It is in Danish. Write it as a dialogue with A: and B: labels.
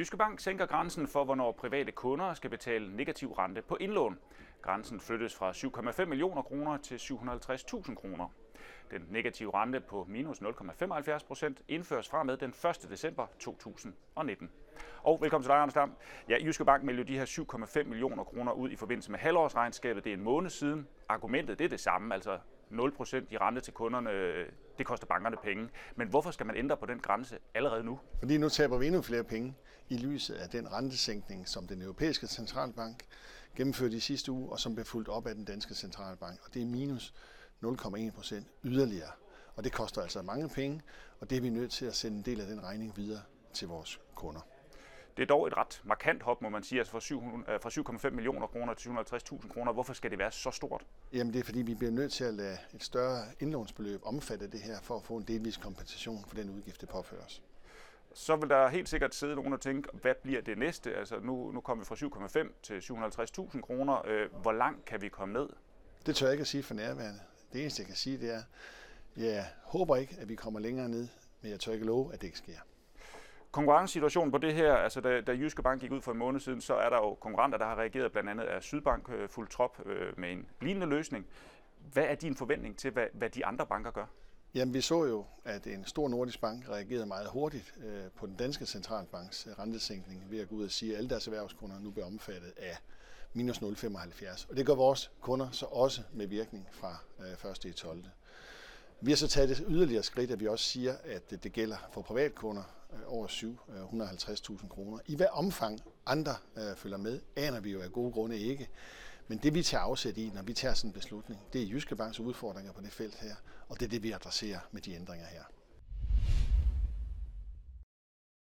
A: Jyske Bank sænker grænsen for, hvornår private kunder skal betale negativ rente på indlån. Grænsen flyttes fra 7,5 millioner kroner til 750.000 kroner. Den negative rente på minus 0,75 procent indføres fra med den 1. december 2019. Og velkommen til dig, Anders Dam. Ja, Jyske Bank meldte de her 7,5 millioner kroner ud i forbindelse med halvårsregnskabet. Det er en måned siden. Argumentet det er det samme, altså 0% i rente til kunderne, det koster bankerne penge. Men hvorfor skal man ændre på den grænse allerede nu?
B: Fordi nu taber vi endnu flere penge i lyset af den rentesænkning, som den europæiske centralbank gennemførte i sidste uge, og som blev fuldt op af den danske centralbank. Og det er minus 0,1 procent yderligere. Og det koster altså mange penge, og det er vi nødt til at sende en del af den regning videre til vores kunder.
A: Det er dog et ret markant hop, må man sige, altså fra 7,5 millioner kroner til 750.000 kroner. Hvorfor skal det være så stort?
B: Jamen det er fordi, vi bliver nødt til at lade et større indlånsbeløb omfatte det her, for at få en delvis kompensation for den udgift, det påføres.
A: Så vil der helt sikkert sidde nogen og tænke, hvad bliver det næste? Altså nu, nu kommer vi fra 7,5 til 750.000 kroner. Øh, hvor langt kan vi komme ned?
B: Det tør jeg ikke at sige for nærværende. Det eneste, jeg kan sige, det er, jeg håber ikke, at vi kommer længere ned, men jeg tør ikke love, at det ikke sker.
A: Konkurrencesituationen på det her, altså da, da Jyske Bank gik ud for en måned siden, så er der jo konkurrenter, der har reageret, blandt andet af Sydbank øh, fuld trop øh, med en lignende løsning. Hvad er din forventning til, hvad, hvad de andre banker gør?
B: Jamen, vi så jo, at en stor nordisk bank reagerede meget hurtigt øh, på den danske centralbanks øh, rentesænkning ved at gå ud og sige, at alle deres erhvervskunder nu bliver omfattet af minus 0,75. Og det gør vores kunder så også med virkning fra øh, 1. i 12. Vi har så taget det yderligere skridt, at vi også siger, at det gælder for privatkunder øh, over 750.000 øh, kroner. I hvad omfang andre øh, følger med, aner vi jo af gode grunde ikke. Men det vi tager afsæt i, når vi tager sådan en beslutning, det er Jyske Banks udfordringer på det felt her, og det er det, vi adresserer med de ændringer her.